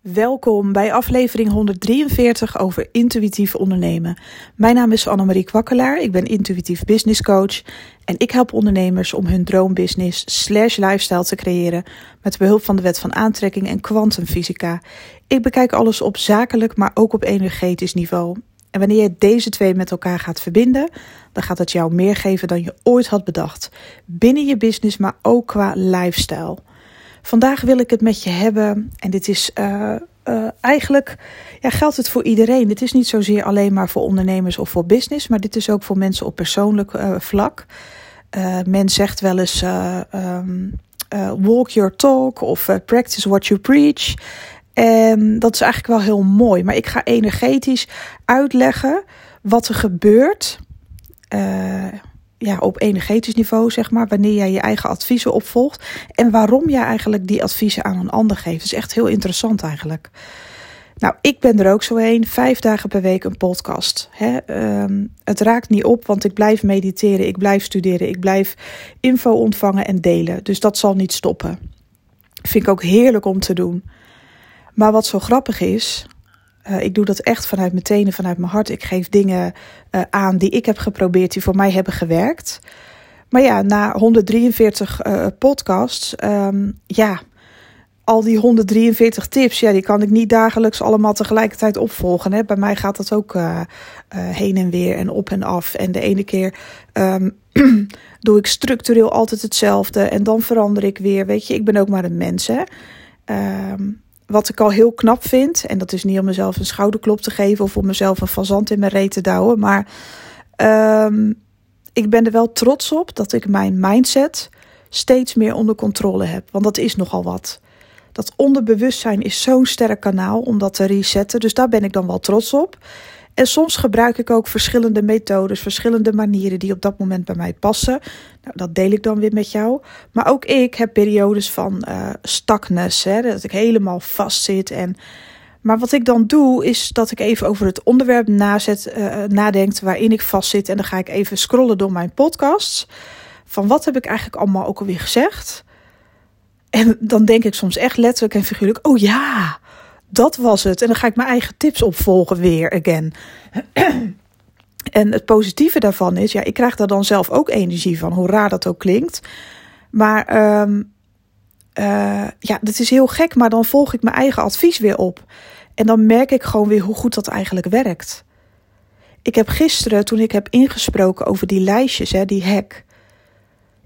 Welkom bij aflevering 143 over intuïtief ondernemen. Mijn naam is Annemarie Kwakkelaar, ik ben intuïtief business coach en ik help ondernemers om hun droombusiness slash lifestyle te creëren met behulp van de wet van aantrekking en kwantumfysica. Ik bekijk alles op zakelijk, maar ook op energetisch niveau. En wanneer je deze twee met elkaar gaat verbinden, dan gaat het jou meer geven dan je ooit had bedacht. Binnen je business, maar ook qua lifestyle. Vandaag wil ik het met je hebben. En dit is uh, uh, eigenlijk ja, geldt het voor iedereen. Dit is niet zozeer alleen maar voor ondernemers of voor business, maar dit is ook voor mensen op persoonlijk uh, vlak. men zegt wel eens: um, walk your talk of practice what you preach. En dat is eigenlijk wel heel mooi. Maar ik ga energetisch uitleggen wat er gebeurt ja, op energetisch niveau, zeg maar, wanneer jij je eigen adviezen opvolgt en waarom jij eigenlijk die adviezen aan een ander geeft. Dat is echt heel interessant eigenlijk. Nou, ik ben er ook zo een, vijf dagen per week een podcast. Hè? Um, het raakt niet op, want ik blijf mediteren, ik blijf studeren, ik blijf info ontvangen en delen. Dus dat zal niet stoppen. Vind ik ook heerlijk om te doen. Maar wat zo grappig is, uh, ik doe dat echt vanuit mijn tenen, vanuit mijn hart. Ik geef dingen uh, aan die ik heb geprobeerd, die voor mij hebben gewerkt. Maar ja, na 143 uh, eh, podcasts, um, ja, al die 143 tips, ja, die kan ik niet dagelijks allemaal tegelijkertijd opvolgen. Hè. Bij mij gaat dat ook heen en weer en op en af. En de ene keer um, doe ik structureel altijd hetzelfde en dan verander ik weer. Weet je, ik ben ook maar een mens, hè. Um, wat ik al heel knap vind, en dat is niet om mezelf een schouderklop te geven of om mezelf een fazant in mijn reet te douwen, maar um, ik ben er wel trots op dat ik mijn mindset steeds meer onder controle heb. Want dat is nogal wat. Dat onderbewustzijn is zo'n sterk kanaal om dat te resetten. Dus daar ben ik dan wel trots op. En soms gebruik ik ook verschillende methodes, verschillende manieren die op dat moment bij mij passen. Nou, dat deel ik dan weer met jou. Maar ook ik heb periodes van uh, hè, dat ik helemaal vast zit. En, maar wat ik dan doe, is dat ik even over het onderwerp nazet, uh, nadenk waarin ik vastzit. En dan ga ik even scrollen door mijn podcasts. Van wat heb ik eigenlijk allemaal ook alweer gezegd? En dan denk ik soms echt letterlijk en figuurlijk: oh ja, dat was het. En dan ga ik mijn eigen tips opvolgen weer again. en het positieve daarvan is, ja, ik krijg daar dan zelf ook energie van, hoe raar dat ook klinkt. Maar um, uh, ja, dat is heel gek, maar dan volg ik mijn eigen advies weer op. En dan merk ik gewoon weer hoe goed dat eigenlijk werkt. Ik heb gisteren, toen ik heb ingesproken over die lijstjes, hè, die hack.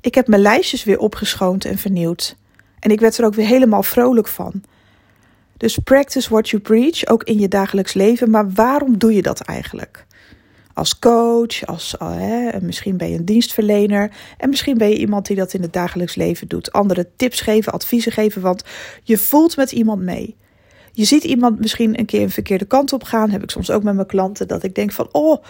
Ik heb mijn lijstjes weer opgeschoond en vernieuwd. En ik werd er ook weer helemaal vrolijk van. Dus practice what you preach, ook in je dagelijks leven. Maar waarom doe je dat eigenlijk? Als coach, als, eh, hè, misschien ben je een dienstverlener en misschien ben je iemand die dat in het dagelijks leven doet. Andere tips geven, adviezen geven, want je voelt met iemand mee. Je ziet iemand misschien een keer een verkeerde kant op gaan. Heb ik soms ook met mijn klanten dat ik denk van, oh,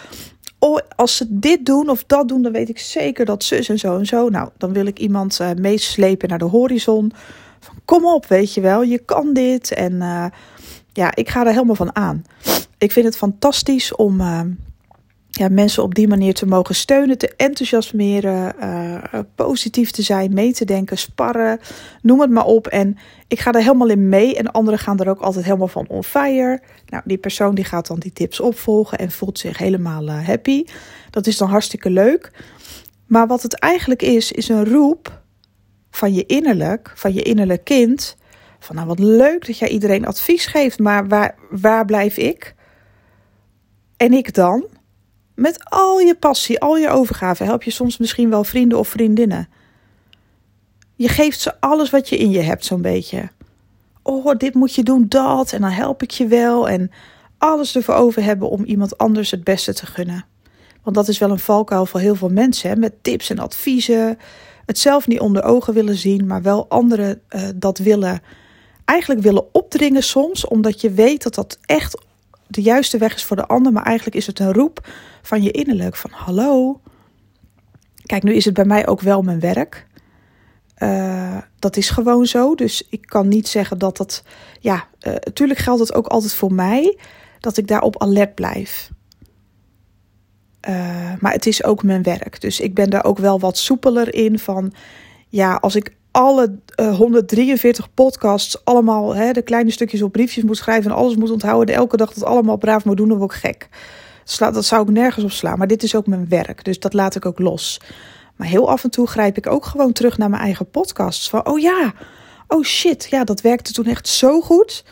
oh, als ze dit doen of dat doen, dan weet ik zeker dat zus en zo en zo. Nou, dan wil ik iemand uh, meeslepen naar de horizon kom op, weet je wel, je kan dit. En uh, ja, ik ga er helemaal van aan. Ik vind het fantastisch om uh, ja, mensen op die manier te mogen steunen, te enthousiasmeren, uh, positief te zijn, mee te denken, sparren, noem het maar op. En ik ga er helemaal in mee en anderen gaan er ook altijd helemaal van on fire. Nou, die persoon die gaat dan die tips opvolgen en voelt zich helemaal happy. Dat is dan hartstikke leuk. Maar wat het eigenlijk is, is een roep van je innerlijk, van je innerlijk kind. Van nou wat leuk dat jij iedereen advies geeft, maar waar, waar blijf ik? En ik dan? Met al je passie, al je overgave help je soms misschien wel vrienden of vriendinnen. Je geeft ze alles wat je in je hebt, zo'n beetje. Oh, dit moet je doen, dat. En dan help ik je wel. En alles ervoor over hebben om iemand anders het beste te gunnen. Want dat is wel een valkuil voor heel veel mensen, hè? met tips en adviezen het zelf niet onder ogen willen zien, maar wel anderen uh, dat willen, eigenlijk willen opdringen soms, omdat je weet dat dat echt de juiste weg is voor de ander, maar eigenlijk is het een roep van je innerlijk, van hallo. Kijk, nu is het bij mij ook wel mijn werk. Uh, dat is gewoon zo, dus ik kan niet zeggen dat dat, ja, natuurlijk geldt het ook altijd voor mij, dat ik daarop alert blijf. Uh, maar het is ook mijn werk. Dus ik ben daar ook wel wat soepeler in van. Ja, als ik alle 143 podcasts allemaal hè, de kleine stukjes op briefjes moet schrijven en alles moet onthouden. elke dag dat allemaal braaf moet doen, dan word ik gek. Dat zou ik nergens op slaan. Maar dit is ook mijn werk, dus dat laat ik ook los. Maar heel af en toe grijp ik ook gewoon terug naar mijn eigen podcasts. Van, oh ja, oh shit, ja, dat werkte toen echt zo goed.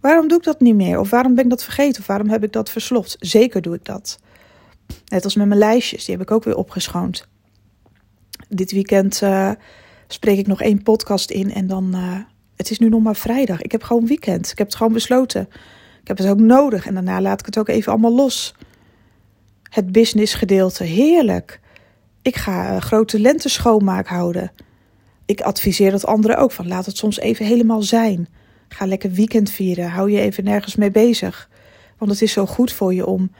Waarom doe ik dat niet meer? Of waarom ben ik dat vergeten? Of waarom heb ik dat versloft? Zeker doe ik dat. Net als met mijn lijstjes, die heb ik ook weer opgeschoond. Dit weekend uh, spreek ik nog één podcast in en dan. Uh, het is nu nog maar vrijdag. Ik heb gewoon weekend. Ik heb het gewoon besloten. Ik heb het ook nodig en daarna laat ik het ook even allemaal los. Het business gedeelte, heerlijk. Ik ga uh, grote lente schoonmaak houden. Ik adviseer dat anderen ook van laat het soms even helemaal zijn. Ga lekker weekend vieren. Hou je even nergens mee bezig. Want het is zo goed voor je om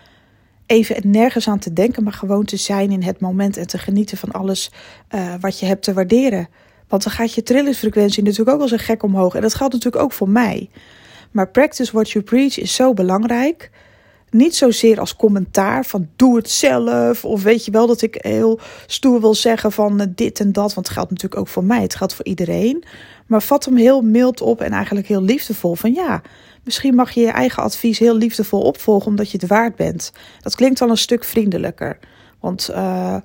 even nergens aan te denken, maar gewoon te zijn in het moment en te genieten van alles uh, wat je hebt te waarderen. Want dan gaat je trillingsfrequentie natuurlijk ook wel eens gek omhoog. En dat geldt natuurlijk ook voor mij. Maar practice what you preach is zo belangrijk. Niet zozeer als commentaar van doe het zelf. Of weet je wel dat ik heel stoer wil zeggen van eh, dit en dat. Want het geldt natuurlijk ook voor mij. Het geldt voor iedereen. Maar vat hem heel mild op en eigenlijk heel liefdevol. Van ja, misschien mag je je eigen advies heel liefdevol opvolgen omdat je het waard bent. Dat klinkt dan een stuk vriendelijker. Want uh,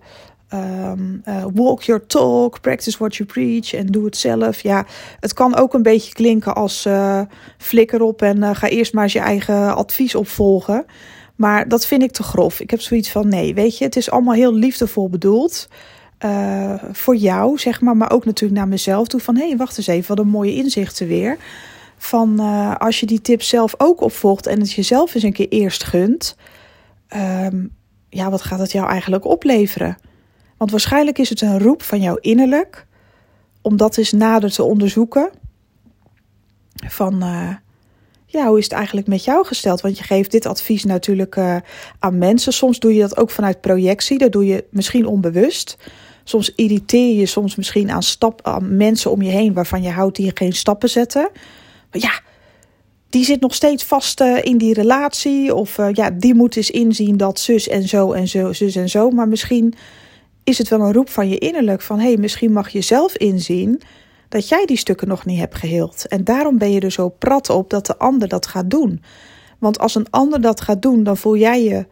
um, uh, walk your talk, practice what you preach en doe het zelf. Ja, het kan ook een beetje klinken als uh, flikker op en ga eerst maar eens je eigen advies opvolgen. Maar dat vind ik te grof. Ik heb zoiets van: nee, weet je, het is allemaal heel liefdevol bedoeld. Voor jou, zeg maar, maar ook natuurlijk naar mezelf toe. Van hé, hey, wacht eens even, wat een mooie inzichten weer. Van als je die tips zelf ook opvolgt en het jezelf eens een keer eerst gunt. Um, ja, wat gaat het jou eigenlijk opleveren? Want waarschijnlijk is het een roep van jouw innerlijk om dat eens nader te onderzoeken. Van uh, ja, hoe is het eigenlijk met jou gesteld? Want je geeft dit advies natuurlijk uh, aan mensen. Soms doe je dat ook vanuit projectie. Dat doe je misschien onbewust. Soms irriteer je soms misschien aan, mensen om je heen waarvan je houdt die geen stappen zetten. Maar ja, die zit nog steeds vast uh, in die relatie. Of ja, die moet eens inzien dat zus en zo en zo, zus en zo. Maar misschien is het wel een roep van je innerlijk van hé, hey, misschien mag je zelf inzien dat jij die stukken nog niet hebt geheeld. En daarom ben je er zo prat op dat de ander dat gaat doen. Want als een ander dat gaat doen, dan voel jij je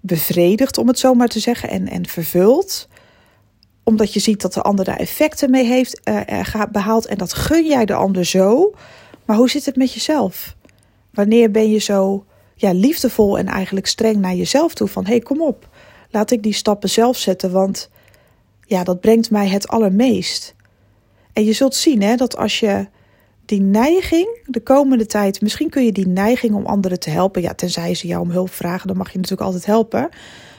bevredigd, om het zo maar te zeggen, en, en vervuld omdat je ziet dat de ander daar effecten mee heeft uh, behaald. En dat gun jij de ander zo. Maar hoe zit het met jezelf? Wanneer ben je zo ja, liefdevol en eigenlijk streng naar jezelf toe? Van hé, hey, kom op. Laat ik die stappen zelf zetten. Want ja, dat brengt mij het allermeest. En je zult zien hè, dat als je die neiging de komende tijd, misschien kun je die neiging om anderen te helpen, ja, tenzij ze jou om hulp vragen, dan mag je natuurlijk altijd helpen.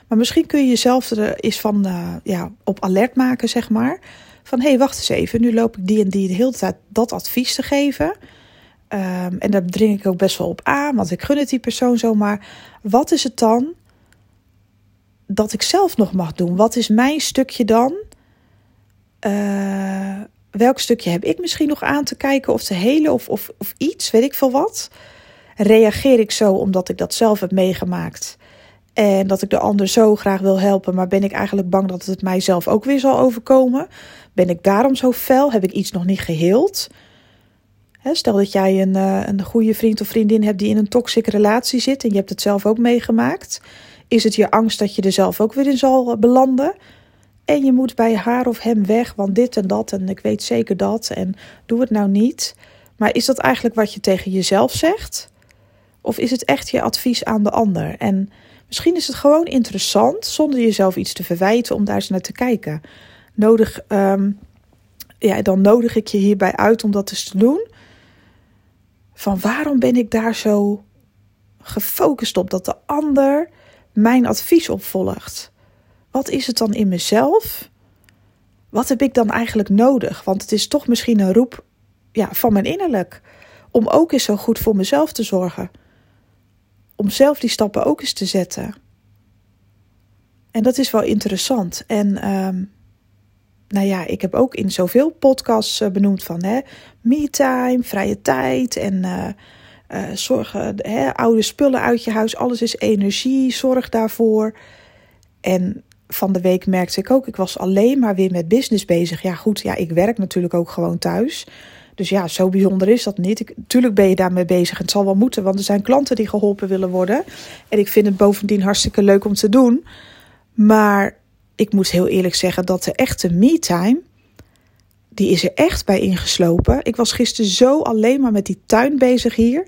Maar misschien kun je jezelf er eens van uh, ja, op alert maken, zeg maar. Van hé, hey, wacht eens even, nu loop ik die en die de hele tijd dat advies te geven. Um, en daar dring ik ook best wel op aan, want ik gun het die persoon zomaar. Wat is het dan dat ik zelf nog mag doen? Wat is mijn stukje dan? Uh, welk stukje heb ik misschien nog aan te kijken of te helen of, of, of iets, weet ik veel wat? Reageer ik zo omdat ik dat zelf heb meegemaakt? En dat ik de ander zo graag wil helpen, maar ben ik eigenlijk bang dat het mijzelf ook weer zal overkomen? Ben ik daarom zo fel? Heb ik iets nog niet geheeld? stel dat jij een, uh, een goede vriend of vriendin hebt die in een toxische relatie zit en je hebt het zelf ook meegemaakt. Is het je angst dat je er zelf ook weer in zal belanden? En je moet bij haar of hem weg, want dit en dat en ik weet zeker dat en doe het nou niet. Maar is dat eigenlijk wat je tegen jezelf zegt? Of is het echt je advies aan de ander? En Misschien is het gewoon interessant, zonder jezelf iets te verwijten, om daar eens naar te kijken. Nodig, um, ja, dan nodig ik je hierbij uit om dat eens te doen. Van waarom ben ik daar zo gefocust op dat de ander mijn advies opvolgt? Wat is het dan in mezelf? Wat heb ik dan eigenlijk nodig? Want het is toch misschien een roep ja, van mijn innerlijk. Om ook eens zo goed voor mezelf te zorgen om zelf die stappen ook eens te zetten. En dat is wel interessant. En um, nou ja, ik heb ook in zoveel podcasts uh, benoemd van hè, me-time, vrije tijd en uh, uh, zorgen, oude spullen uit je huis. Alles is energie, zorg daarvoor. En van de week merkte ik ook, ik was alleen maar weer met business bezig. Ja, goed, ja, ik werk natuurlijk ook gewoon thuis. Dus ja, zo bijzonder is dat niet. Ik, tuurlijk ben je daarmee bezig. Het zal wel moeten, want er zijn klanten die geholpen willen worden. En ik vind het bovendien hartstikke leuk om te doen. Maar ik moet heel eerlijk zeggen dat de echte me-time, die is er echt bij ingeslopen. Ik was gisteren zo alleen maar met die tuin bezig hier.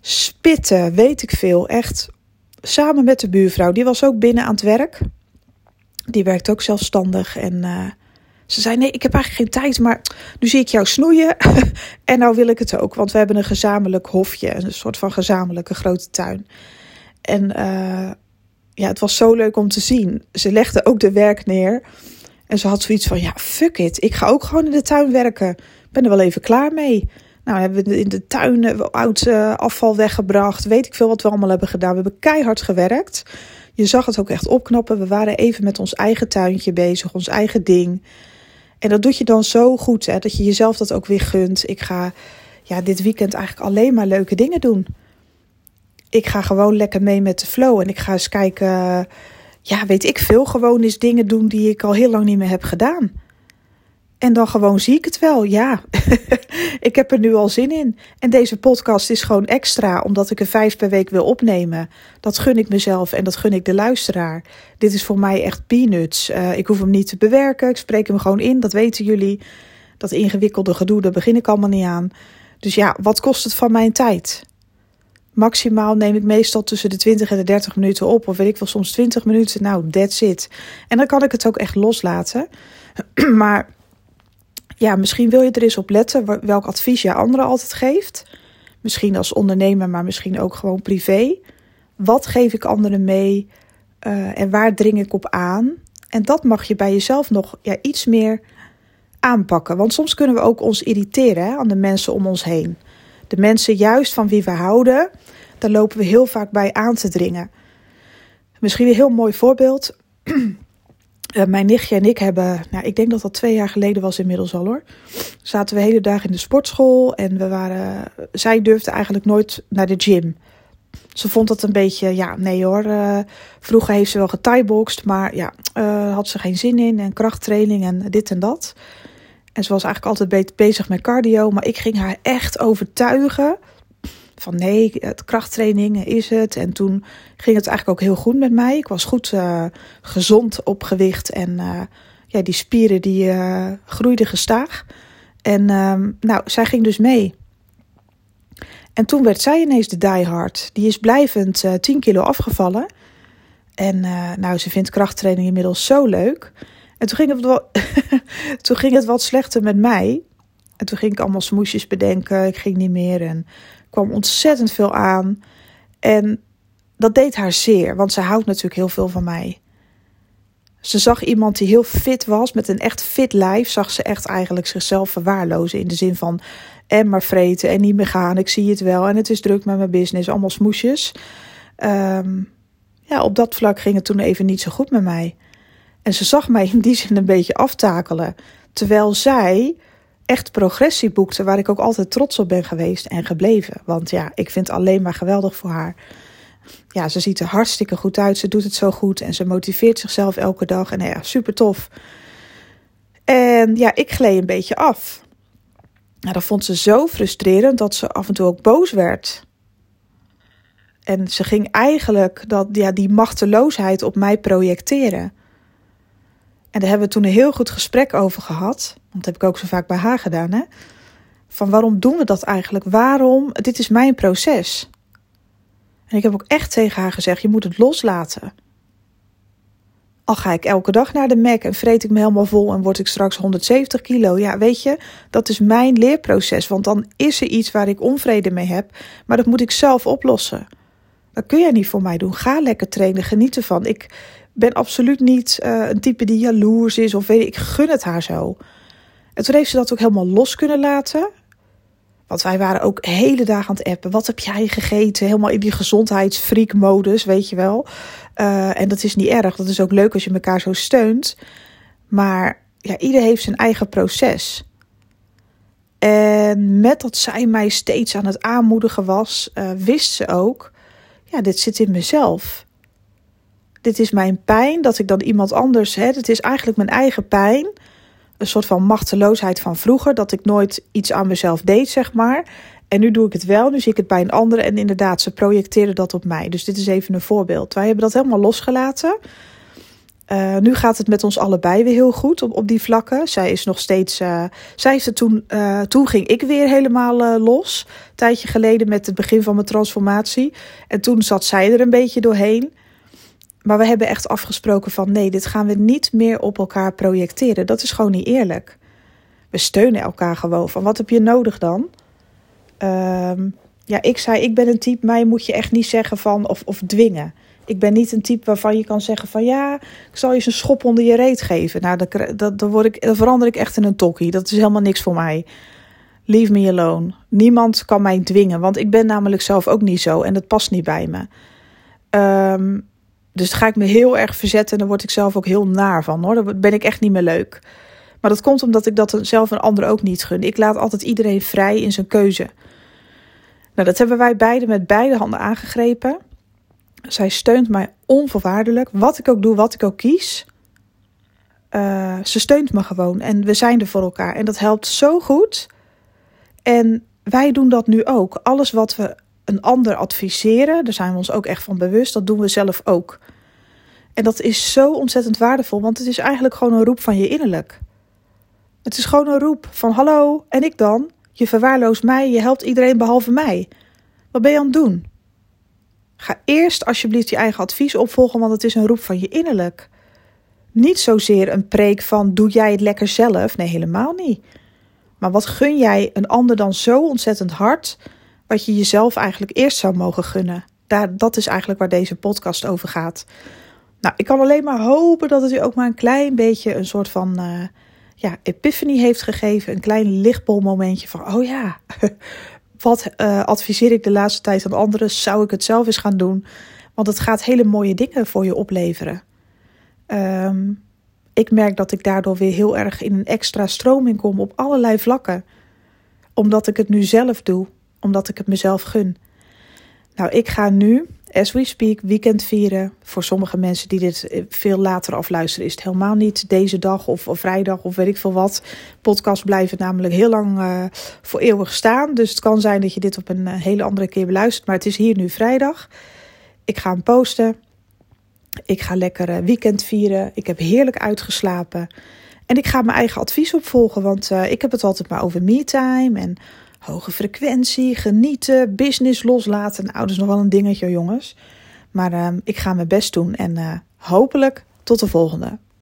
Spitten, weet ik veel. Echt samen met de buurvrouw. Die was ook binnen aan het werk. Die werkt ook zelfstandig. En uh, ze zei: Nee, ik heb eigenlijk geen tijd. Maar nu zie ik jou snoeien. en nou wil ik het ook. Want we hebben een gezamenlijk hofje. Een soort van gezamenlijke grote tuin. En uh, ja, het was zo leuk om te zien. Ze legde ook de werk neer. En ze had zoiets van: Ja, fuck it. Ik ga ook gewoon in de tuin werken. Ik ben er wel even klaar mee. Nou, hebben we in de tuin oud uh, afval weggebracht. Weet ik veel wat we allemaal hebben gedaan. We hebben keihard gewerkt. Je zag het ook echt opknappen. We waren even met ons eigen tuintje bezig, ons eigen ding. En dat doet je dan zo goed, hè, dat je jezelf dat ook weer gunt. Ik ga ja, dit weekend eigenlijk alleen maar leuke dingen doen. Ik ga gewoon lekker mee met de flow. En ik ga eens kijken, ja, weet ik veel, gewoon eens dingen doen die ik al heel lang niet meer heb gedaan. En dan gewoon zie ik het wel. Ja, ik heb er nu al zin in. En deze podcast is gewoon extra, omdat ik er vijf per week wil opnemen. Dat gun ik mezelf en dat gun ik de luisteraar. Dit is voor mij echt peanuts. Uh, ik hoef hem niet te bewerken. Ik spreek hem gewoon in. Dat weten jullie. Dat ingewikkelde gedoe, daar begin ik allemaal niet aan. Dus ja, wat kost het van mijn tijd? Maximaal neem ik meestal tussen de 20 en de 30 minuten op. Of weet ik wel, soms 20 minuten. Nou, that's it. En dan kan ik het ook echt loslaten. maar ja, misschien wil je er eens op letten welk advies je anderen altijd geeft. Misschien als ondernemer, maar misschien ook gewoon privé. Wat geef ik anderen mee uh, en waar dring ik op aan? En dat mag je bij jezelf nog ja, iets meer aanpakken. Want soms kunnen we ook ons irriteren aan de mensen om ons heen. De mensen juist van wie we houden, daar lopen we heel vaak bij aan te dringen. Misschien een heel mooi voorbeeld. Uh, mijn nichtje en ik hebben, nou, ik denk dat dat twee jaar geleden was inmiddels al hoor. Zaten we hele dag in de sportschool en we waren, zij durfde eigenlijk nooit naar de gym. Ze vond dat een beetje, ja, nee hoor. Uh, vroeger heeft ze wel getieboxed, maar ja, uh, had ze geen zin in en krachttraining en dit en dat. En ze was eigenlijk altijd bezig met cardio, maar ik ging haar echt overtuigen van nee, krachttraining is het. En toen ging het eigenlijk ook heel goed met mij. Ik was goed uh, gezond op gewicht en uh, ja, die spieren die uh, groeiden gestaag. En um, nou, zij ging dus mee. En toen werd zij ineens de diehard. Die is blijvend 10 kilo afgevallen. En nou, ze vindt krachttraining inmiddels zo leuk. En toen ging het toen ging het wat slechter met mij. En toen ging ik allemaal smoesjes bedenken. Ik ging niet meer. En kwam ontzettend veel aan. En dat deed haar zeer, want ze houdt natuurlijk heel veel van mij. Ze zag iemand die heel fit was, met een echt fit lijf, zag ze echt eigenlijk zichzelf verwaarlozen. In de zin van en maar vreten en niet meer gaan. Ik zie het wel en het is druk met mijn business, allemaal smoesjes. Um, ja, op dat vlak ging het toen even niet zo goed met mij. En ze zag mij in die zin een beetje aftakelen. Terwijl zij echt progressie boekte, waar ik ook altijd trots op ben geweest en gebleven. Want ja, ik vind het alleen maar geweldig voor haar. Ja, ze ziet er hartstikke goed uit. Ze doet het zo goed en ze motiveert zichzelf elke dag. En ja, super tof. En ja, ik gleed een beetje af. Nou, dat vond ze zo frustrerend dat ze af en toe ook boos werd. En ze ging eigenlijk dat, ja, die machteloosheid op mij projecteren. En daar hebben we toen een heel goed gesprek over gehad. Want dat heb ik ook zo vaak bij haar gedaan. Hè? Van waarom doen we dat eigenlijk? Waarom? Dit is mijn proces. En ik heb ook echt tegen haar gezegd: je moet het loslaten. Al ga ik elke dag naar de Mac en vreet ik me helemaal vol en word ik straks 170 kilo. Ja, weet je, dat is mijn leerproces. Want dan is er iets waar ik onvrede mee heb. Maar dat moet ik zelf oplossen. Dat kun jij niet voor mij doen. Ga lekker trainen, geniet ervan. Ik, ben absoluut niet uh, een type die jaloers is of weet ik, gun het haar zo. En toen heeft ze dat ook helemaal los kunnen laten. Want wij waren ook hele dagen aan het appen. Wat heb jij gegeten? Helemaal in die gezondheidsfreak-modus, weet je wel. Uh, en dat is niet erg. Dat is ook leuk als je elkaar zo steunt. Maar ja, ieder heeft zijn eigen proces. En met dat zij mij steeds aan het aanmoedigen was, uh, wist ze ook: ja, dit zit in mezelf dit is mijn pijn, dat ik dan iemand anders, hè, het is eigenlijk mijn eigen pijn. Een soort van machteloosheid van vroeger, dat ik nooit iets aan mezelf deed, zeg maar. En nu doe ik het wel, nu zie ik het bij een ander en inderdaad, ze projecteren dat op mij. Dus dit is even een voorbeeld. Wij hebben dat helemaal losgelaten. Uh, nu gaat het met ons allebei weer heel goed op, op die vlakken. Zij is nog steeds. Uh, zij toen. Uh, toen ging ik weer helemaal los. Een tijdje geleden met het begin van mijn transformatie. En toen zat zij er een beetje doorheen. Maar we hebben echt afgesproken van nee, dit gaan we niet meer op elkaar projecteren. Dat is gewoon niet eerlijk. We steunen elkaar gewoon. Van wat heb je nodig dan? Um, ja, ik zei, ik ben een type, mij moet je echt niet zeggen van of, of dwingen. Ik ben niet een type waarvan je kan zeggen van ja, ik zal je eens een schop onder je reet geven. Nou, dat, dat, dan, word ik, dan verander ik echt in een tokkie. Dat is helemaal niks voor mij. Leave me alone. Niemand kan mij dwingen, want ik ben namelijk zelf ook niet zo en dat past niet bij me. Um, dus ga ik me heel erg verzetten en dan word ik zelf ook heel naar van hoor. Dan ben ik echt niet meer leuk. Maar dat komt omdat ik dat zelf een ander ook niet gun. Ik laat altijd iedereen vrij in zijn keuze. Nou, dat hebben wij beide met beide handen aangegrepen. Zij steunt mij onvoorwaardelijk. Wat ik ook doe, wat ik ook kies. Uh, ze steunt me gewoon. En we zijn er voor elkaar. En dat helpt zo goed. En wij doen dat nu ook. Alles wat we een ander adviseren, daar zijn we ons ook echt van bewust. Dat doen we zelf ook. En dat is zo ontzettend waardevol, want het is eigenlijk gewoon een roep van je innerlijk. Het is gewoon een roep van hallo, en ik dan? Je verwaarloost mij, je helpt iedereen behalve mij. Wat ben je aan het doen? Ga eerst alsjeblieft je eigen advies opvolgen, want het is een roep van je innerlijk. Niet zozeer een preek van doe jij het lekker zelf? Nee, helemaal niet. Maar wat gun jij een ander dan zo ontzettend hard, wat je jezelf eigenlijk eerst zou mogen gunnen? Daar, dat is eigenlijk waar deze podcast over gaat. Nou, ik kan alleen maar hopen dat het u ook maar een klein beetje een soort van uh, ja, epiphany heeft gegeven. Een klein lichtbolmomentje van, oh ja, wat uh, adviseer ik de laatste tijd aan anderen? Zou ik het zelf eens gaan doen? Want het gaat hele mooie dingen voor je opleveren. Um, ik merk dat ik daardoor weer heel erg in een extra stroming kom op allerlei vlakken. Omdat ik het nu zelf doe, omdat ik het mezelf gun. Nou, ik ga nu as we speak, weekend vieren. Voor sommige mensen die dit eh, veel later afluisteren, is het helemaal niet deze dag of, vrijdag of weet ik veel wat. Podcasts blijven namelijk heel lang uh, voor eeuwig staan. Dus het kan zijn dat je dit op een uh, hele andere keer beluistert. Maar het is hier nu vrijdag. Ik ga hem posten. Ik ga lekker weekend vieren. Ik heb heerlijk uitgeslapen. En ik ga mijn eigen advies opvolgen, want ik heb het altijd maar over me-time en Hoge frequentie, genieten, business loslaten. Nou, dat is nog wel een dingetje, jongens. Maar uh, ik ga mijn best doen en uh, hopelijk tot de volgende.